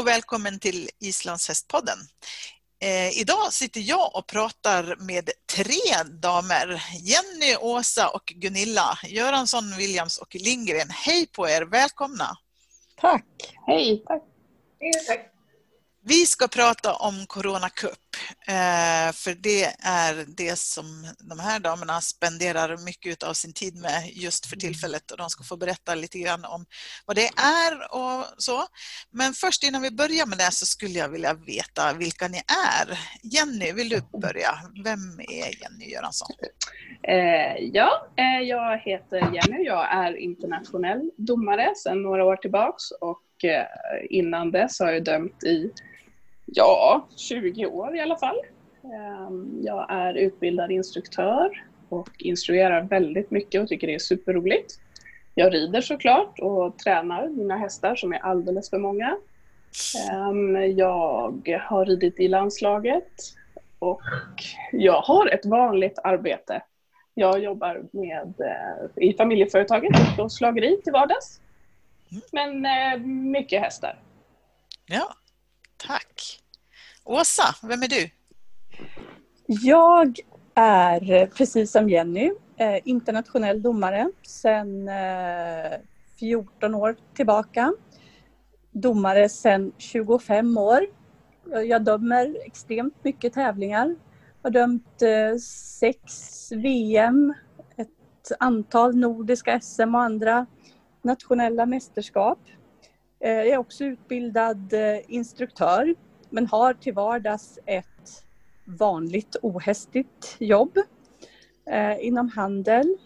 och välkommen till Islandshästpodden. Eh, idag sitter jag och pratar med tre damer. Jenny, Åsa och Gunilla Göransson, Williams och Lindgren. Hej på er, välkomna! Tack! Hej! Tack! Vi ska prata om Corona Cup, för det är det som de här damerna spenderar mycket av sin tid med just för tillfället och de ska få berätta lite grann om vad det är och så. Men först innan vi börjar med det så skulle jag vilja veta vilka ni är. Jenny, vill du börja? Vem är Jenny Göransson? Eh, ja, eh, jag heter Jenny. Jag är internationell domare sedan några år tillbaks och eh, innan dess har jag dömt i Ja, 20 år i alla fall. Ehm, jag är utbildad instruktör och instruerar väldigt mycket och tycker det är superroligt. Jag rider såklart och tränar mina hästar som är alldeles för många. Ehm, jag har ridit i landslaget och jag har ett vanligt arbete. Jag jobbar med, eh, i familjeföretaget och slageri till vardags. Men eh, mycket hästar. Ja. Åsa, vem är du? Jag är, precis som Jenny, eh, internationell domare sedan eh, 14 år tillbaka. Domare sedan 25 år. Jag dömer extremt mycket tävlingar. Jag har dömt eh, sex VM, ett antal nordiska SM och andra nationella mästerskap. Jag är också utbildad instruktör men har till vardags ett vanligt ohästigt jobb eh, inom handel.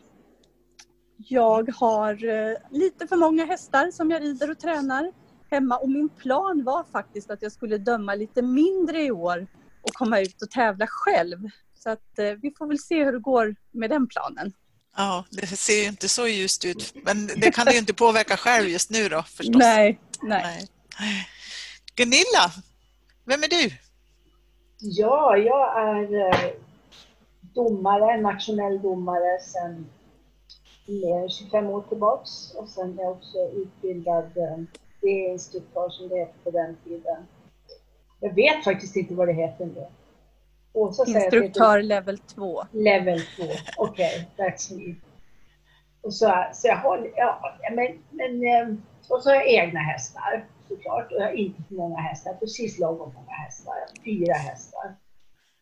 Jag har eh, lite för många hästar som jag rider och tränar hemma och min plan var faktiskt att jag skulle döma lite mindre i år och komma ut och tävla själv. Så att eh, vi får väl se hur det går med den planen. Ja, det ser ju inte så ljust ut. Men det kan du ju inte påverka själv just nu då förstås. Nej, nej. nej. Gunilla, vem är du? Ja, jag är eh, domare, nationell domare sedan mer än 25 år tillbaks. Och sen är jag också utbildad B-instruktör som det hette på den tiden. Jag vet faktiskt inte vad det heter nu. Åsa Instruktör level 2. Level 2, okej, okay, that's me. Och så, så jag har, ja, men, men, eh, och så har jag egna hästar såklart. Och jag har inte för många hästar, precis lagom många hästar. Fyra hästar.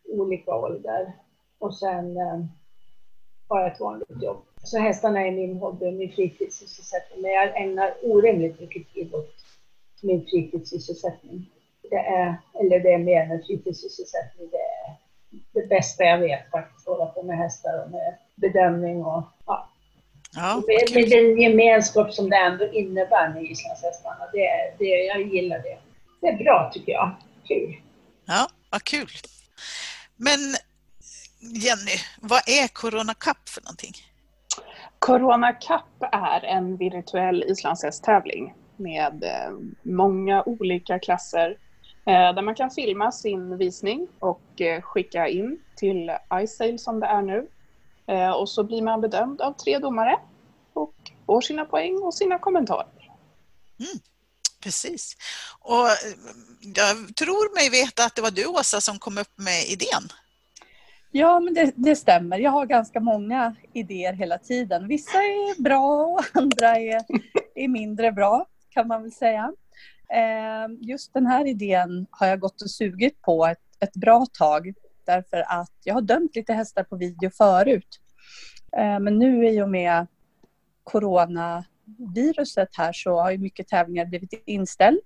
Olika ålder. Och sen eh, har jag ett vanligt jobb. Så hästarna är min hobby, min fritidssysselsättning. Men jag ägnar orimligt mycket tid åt min fritidssysselsättning. Det är, eller det är mer än en fritidssysselsättning. Det är det bästa jag vet faktiskt, hålla på med hästar och med bedömning och ja, Ja, med, med den gemenskap som det ändå innebär med islandshästarna. Det, det, jag gillar det. Det är bra tycker jag. Kul. Ja, vad kul. Men Jenny, vad är Corona Cup för någonting? Corona Cup är en virtuell islandshästtävling med eh, många olika klasser eh, där man kan filma sin visning och eh, skicka in till iSail som det är nu och så blir man bedömd av tre domare och får sina poäng och sina kommentarer. Mm, precis. Och eh, jag tror mig veta att det var du Åsa som kom upp med idén. Ja, men det, det, stämmer. Jag har ganska många idéer hela tiden. Vissa är bra och andra är, är mindre bra, kan man väl säga. Eh, just den här idén har jag gått och sugit på ett, ett bra tag därför att jag har dömt lite hästar på video förut. Eh, men nu i och med coronaviruset här så har ju mycket tävlingar blivit inställd.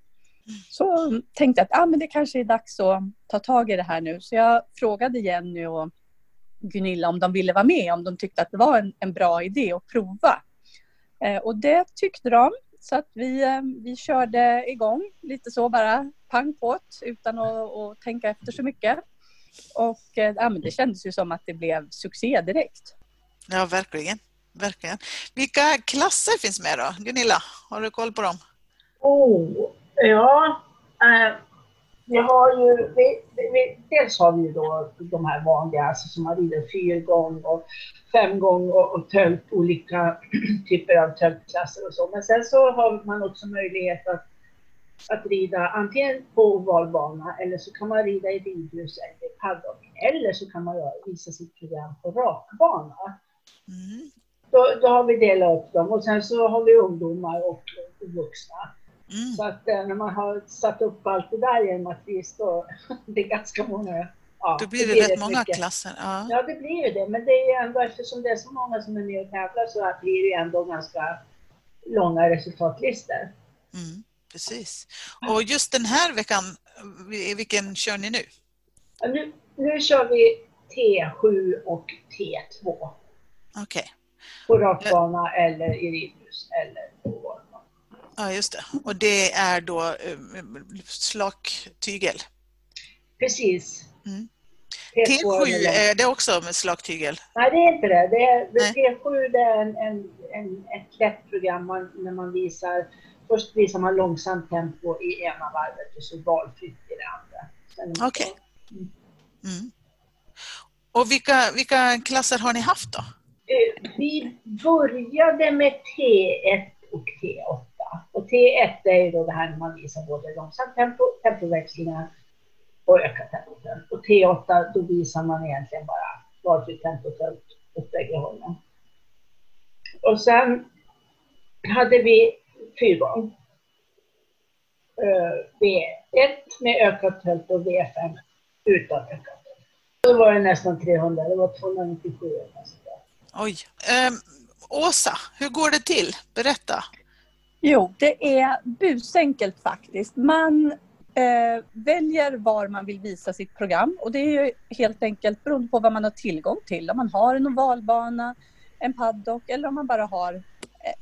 Så tänkte jag att ah, men det kanske är dags att ta tag i det här nu. Så jag frågade Jenny och Gunilla om de ville vara med, om de tyckte att det var en, en bra idé att prova. Eh, och det tyckte de. Så att vi, eh, vi körde igång lite så bara pang på utan att, att tänka efter så mycket. Och eh, ja, men det kändes ju som att det blev succé direkt. Ja, verkligen. verkligen. Vilka klasser finns med då? Gunilla, har du koll på dem? Oh, ja. Eh, vi har ju, vi, vi, dels har vi ju då de här vanliga, alltså som man rider fyrgång och femgång och, och tölt, olika typer av töltklasser och så. Men sen så har man också möjlighet att att rida antingen på ovalbana eller så kan man rida i ridhus eller paddock. Eller så kan man visa sitt program på rakbana. Mm. Då, då, har vi delat upp dem och sen så har vi ungdomar och, och vuxna. Mm. Så att eh, när man har satt upp allt det där i en matris då det är ganska många Ja, då blir det, det rätt många mycket. klasser. Ja. ja, det blir ju det. Men det är ändå, eftersom det är så många som är med och tävlar så blir det ändå ganska långa resultatlistor. Mm, precis. Och just den här veckan, vilken kör ni nu? Nu, nu kör vi T7 och T2. Okej. Okay. På rakbana eller i ridhus eller på Ja, just det. Och det är då eh, slak tygel? Precis. Mm. T7, är det också med slaktygel? Nej, det är inte det. det, är, det T7 det är en, en, en, ett lätt program man, när man visar Först visar man långsamt tempo i ena varvet och så valfritt i det andra. Okej. Okay. Mm. Mm. Och vilka, vilka klasser har ni haft då? Eh, vi började med T1 och T8. Och T1 är ju då det här när man visar både långsamt tempo, tempoväxlingar och öka tempot. Och T8 då visar man egentligen bara valfritt tempo åt bägge hållen. Och sen hade vi fyrgång. Uh, V1 med ökat tempo och V5 utan ökat tempo. Då var det nästan 300, det var 297 Oj. Um, Åsa, hur går det till? Berätta. Jo, det är busenkelt faktiskt. Man eh, väljer var man vill visa sitt program och det är ju helt enkelt beroende på vad man har tillgång till. Om man har en ovalbana, en paddock eller om man bara har eh,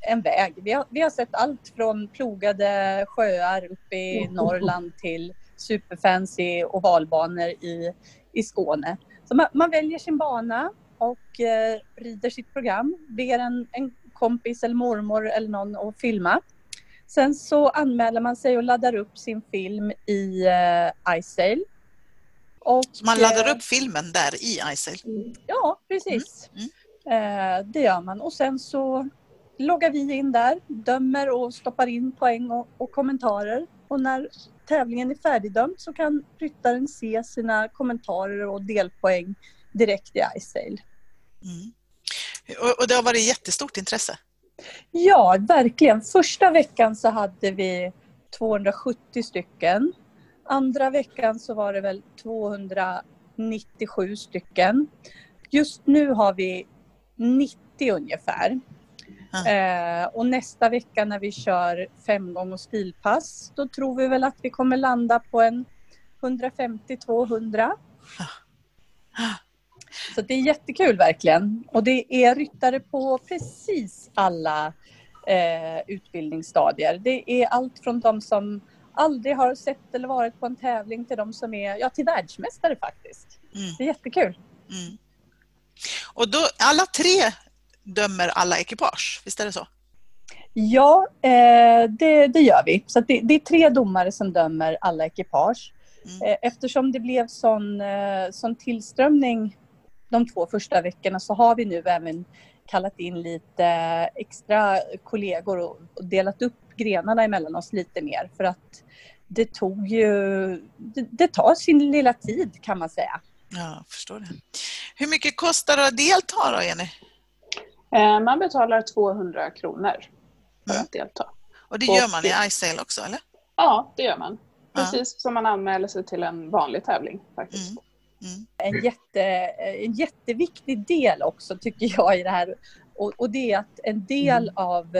en väg. Vi har, vi har sett allt från plogade sjöar uppe i Norrland till superfancy ovalbanor i, i Skåne. Så man, man väljer sin bana och eh, rider sitt program, ber en, en kompis eller mormor eller någon att filma. Sen så anmäler man sig och laddar upp sin film i uh, iSail. Och, så man laddar upp filmen där i iSail? Ja, precis. Mm. Mm. Uh, det gör man och sen så loggar vi in där, dömer och stoppar in poäng och, och kommentarer. Och när tävlingen är färdigdömd så kan ryttaren se sina kommentarer och delpoäng direkt i iSail. Mm. Och, och det har varit jättestort intresse? Ja, verkligen. Första veckan så hade vi 270 stycken. Andra veckan så var det väl 297 stycken. Just nu har vi 90 ungefär. Mm. Eh, och nästa vecka när vi kör femgång och stilpass, då tror vi väl att vi kommer landa på en 150-200. Mm. Så det är jättekul verkligen. Och det är ryttare på precis alla eh, utbildningsstadier. Det är allt från de som aldrig har sett eller varit på en tävling till de som är, ja till världsmästare faktiskt. Mm. Det är jättekul. Mm. Och då, alla tre dömer alla ekipage, visst är det så? Ja, eh, det, det, gör vi. Så det, det, är tre domare som dömer alla ekipage. Mm. Eh, eftersom det blev sån, eh, sån tillströmning de två första veckorna så har vi nu även kallat in lite extra kollegor och delat upp grenarna emellan oss lite mer för att det tog ju, det, det tar sin lilla tid kan man säga. Ja, jag förstår det. Hur mycket kostar det att delta då, Jenny? Eh, man betalar 200 kronor för mm. att delta. Och det gör man i iSail också, eller? Ja, det gör man. Precis ja. som man anmäler sig till en vanlig tävling faktiskt. Mm. Mm. En, jätte, en jätteviktig del också tycker jag i det här och, och det är att en del mm. av,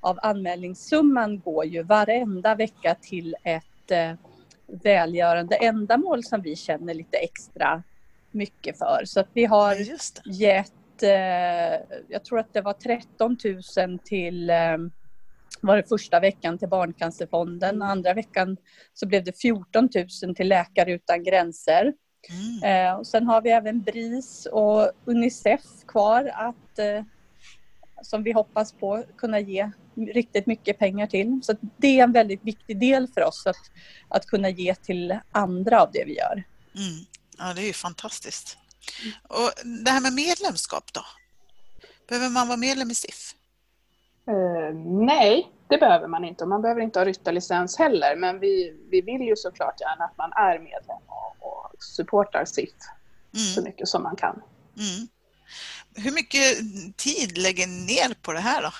av anmälningssumman går ju varenda vecka till ett eh, välgörande ändamål som vi känner lite extra mycket för. Så att vi har ja, gett, eh, jag tror att det var 13 000 till eh, var det första veckan till Barncancerfonden. Andra veckan så blev det 14 000 till Läkare utan gränser. Mm. Eh, och sen har vi även BRIS och Unicef kvar att eh, som vi hoppas på kunna ge riktigt mycket pengar till. Så det är en väldigt viktig del för oss att, att kunna ge till andra av det vi gör. Mm. Ja, det är ju fantastiskt. Och det här med medlemskap då? Behöver man vara medlem i SIF? Uh, nej, det behöver man inte och man behöver inte ha ryttarlicens heller. Men vi, vi vill ju såklart gärna att man är medlem och, och supportar SIF mm. så mycket som man kan. Mm. Hur mycket tid lägger ni ner på det här då?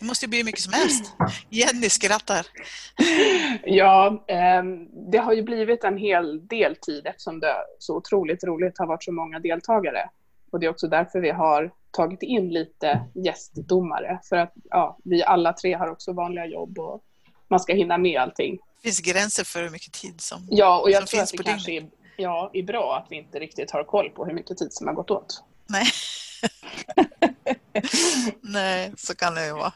Det måste ju bli mycket som helst. Jenny skrattar. Ja, ehm, det har ju blivit en hel del tid eftersom det så otroligt roligt har varit så många deltagare. Och det är också därför vi har tagit in lite gästdomare. För att ja, vi alla tre har också vanliga jobb och man ska hinna med allting. Det finns gränser för hur mycket tid som Ja, och jag tror att det kanske är, ja, är bra att vi inte riktigt har koll på hur mycket tid som har gått åt. Nej. Nej, så kan det ju vara.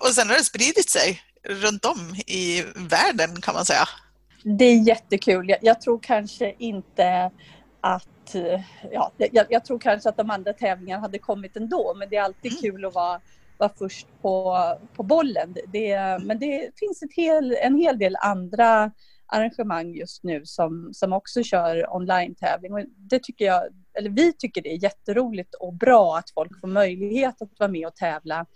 Och sen har det spridit sig runt om i världen kan man säga. Det är jättekul. Jag, jag tror kanske inte att ja, jag, jag, tror kanske att de andra tävlingarna hade kommit ändå men det är alltid mm. kul att vara, vara först på, på bollen. Det, men det finns ett hel, en hel del andra arrangemang just nu som, som också kör online-tävling. Och det tycker jag, eller vi tycker det är jätteroligt och bra att folk får möjlighet att vara med och tävla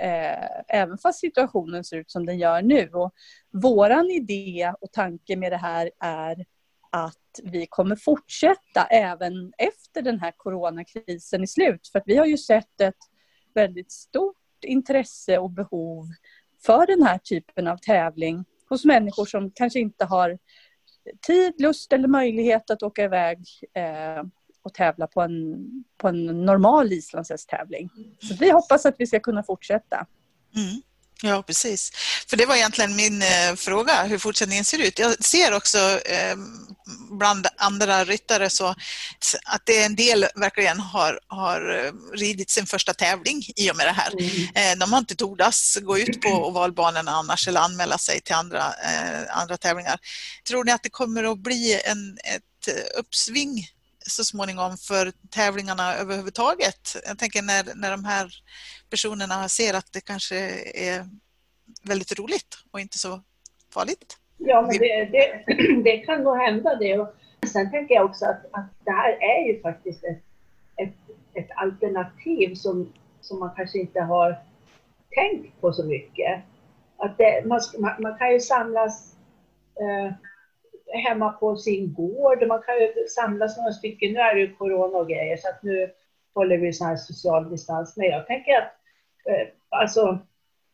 eh, även fast situationen ser ut som den gör nu. Och våran idé och tanke med det här är att vi kommer fortsätta även efter den här coronakrisen är slut. För att vi har ju sett ett väldigt stort intresse och behov för den här typen av tävling hos människor som kanske inte har tid, lust eller möjlighet att åka iväg eh, och tävla på en, på en normal islandshästtävling. Så vi hoppas att vi ska kunna fortsätta. Mm. Ja, precis. För det var egentligen min eh, fråga, hur fortsättningen ser ut. Jag ser också eh, bland andra ryttare så att det en del verkligen har, har eh, ridit sin första tävling i och med det här. Mm. Eh, de har inte tordas gå ut på ovalbanorna annars eller anmäla sig till andra, eh, andra tävlingar. Tror ni att det kommer att bli en, ett uppsving så småningom för tävlingarna överhuvudtaget. Jag tänker när, när de här personerna ser att det kanske är väldigt roligt och inte så farligt. Ja, men det, det, det kan nog hända det. Och sen tänker jag också att, att det här är ju faktiskt ett, ett, ett alternativ som, som man kanske inte har tänkt på så mycket. Att det, man, man, kan ju samlas eh, hemma på sin gård. Man kan ju samlas några stycken. Nu är det ju corona och grejer så att nu håller vi sån här social distans. Men jag tänker att eh, alltså,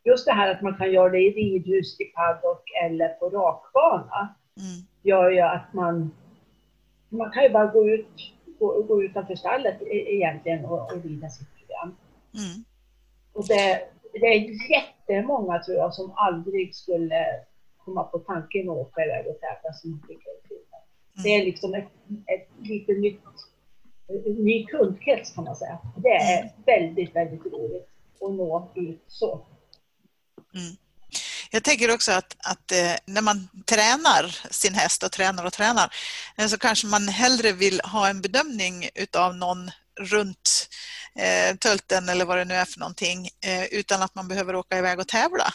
just det här att man kan göra det i ridhus, i paddock eller på rakbana mm. gör ju att man, man kan ju bara gå ut gå, gå utanför stallet e, egentligen och, och rida sitt program. Mm. Och det, det är jättemånga tror jag som aldrig skulle komma på tanken att åka iväg och tävla som tycker det är Det är liksom ett, ett lite nytt, en ny kundkrets kan man säga. Det är mm. väldigt, väldigt roligt att nå ut så. Mm. Jag tänker också att, att eh, när man tränar sin häst och tränar och tränar eh, så kanske man hellre vill ha en bedömning utav någon runt eh, tölten eller vad det nu är för någonting eh, utan att man behöver åka iväg och tävla.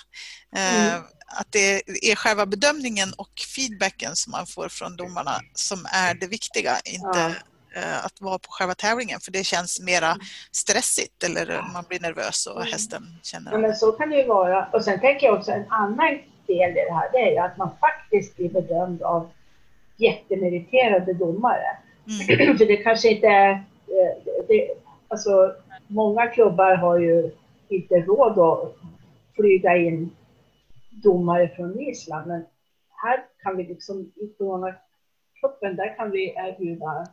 Eh, mm att det är själva bedömningen och feedbacken som man får från domarna som är det viktiga, inte ja. Eh, att vara på själva tävlingen för det känns mera stressigt eller man blir nervös och mm. hästen känner ja, men Så kan det ju vara. Och sen tänker jag också en annan del i det här, det är ju att man faktiskt blir bedömd av jättemeriterade domare. Mm. för det kanske inte är... Eh, det, alltså, många klubbar har ju inte råd att flyga in domare från Island. Men här kan vi liksom i Coronacupen, där kan vi erbjuda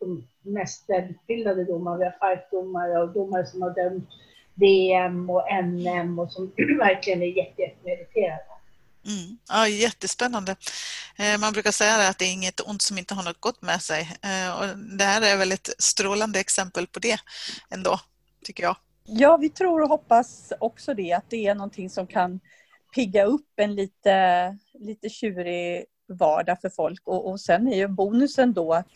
de mest välutbildade domare. Vi har fightdomare och domare som har dömt VM och NM och som verkligen är jättemeriterade. Mm. Ja, jättespännande. Eh, man brukar säga att det är inget ont som inte har något gott med sig. Eh, och det här är väl ett strålande exempel på det ändå, tycker jag. Ja, vi tror och hoppas också det, att det är någonting som kan pigga upp en lite, lite tjurig vardag för folk. Och, och sen är ju bonusen då att,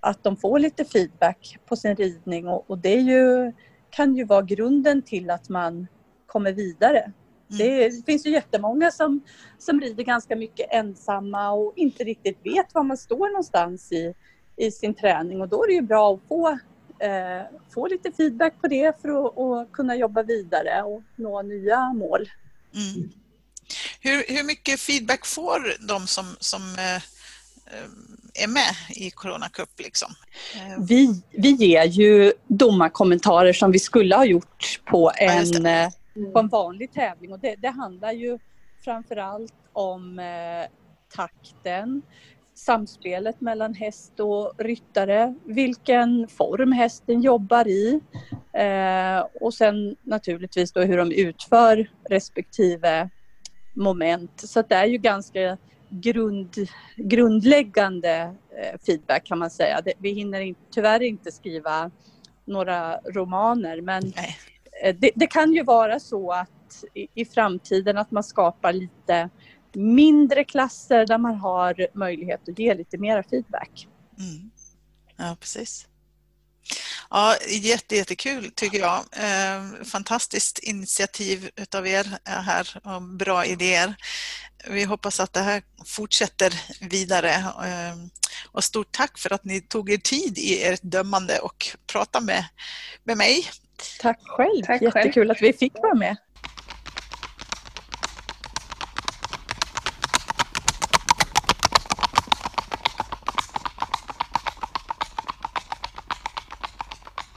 att de får lite feedback på sin ridning och, och det är ju, kan ju vara grunden till att man kommer vidare. Mm. Det, finns ju jättemånga som, som rider ganska mycket ensamma och inte riktigt vet var man står någonstans i, i sin träning och då är det ju bra att få eh, få lite feedback på det för att, att kunna jobba vidare och nå nya mål. Mm. Hur, hur mycket feedback får de som, som eh, eh är med i Corona Cup? Liksom? Vi, vi ger ju domarkommentarer som vi skulle ha gjort på en, ja, på en vanlig tävling och det, det handlar ju framförallt om eh, takten, samspelet mellan häst och ryttare, vilken form hästen jobbar i eh, och sen naturligtvis då hur de utför respektive moment. Så det är ju ganska grund, grundläggande eh, feedback kan man säga. Det, vi hinner in, tyvärr inte skriva några romaner men eh, Eh, det, det, kan ju vara så att i, i framtiden att man skapar lite mindre klasser där man har möjlighet att ge lite mera feedback. Mm. Ja, precis. Ja, jätte, jättekul tycker jag. Eh, fantastiskt initiativ utav er eh, här och bra idéer. Vi hoppas att det här fortsätter vidare. Och stort tack för att ni tog er tid i ert dömande och prata med, med mig. Tack själv, tack jättekul själv. att vi fick vara med.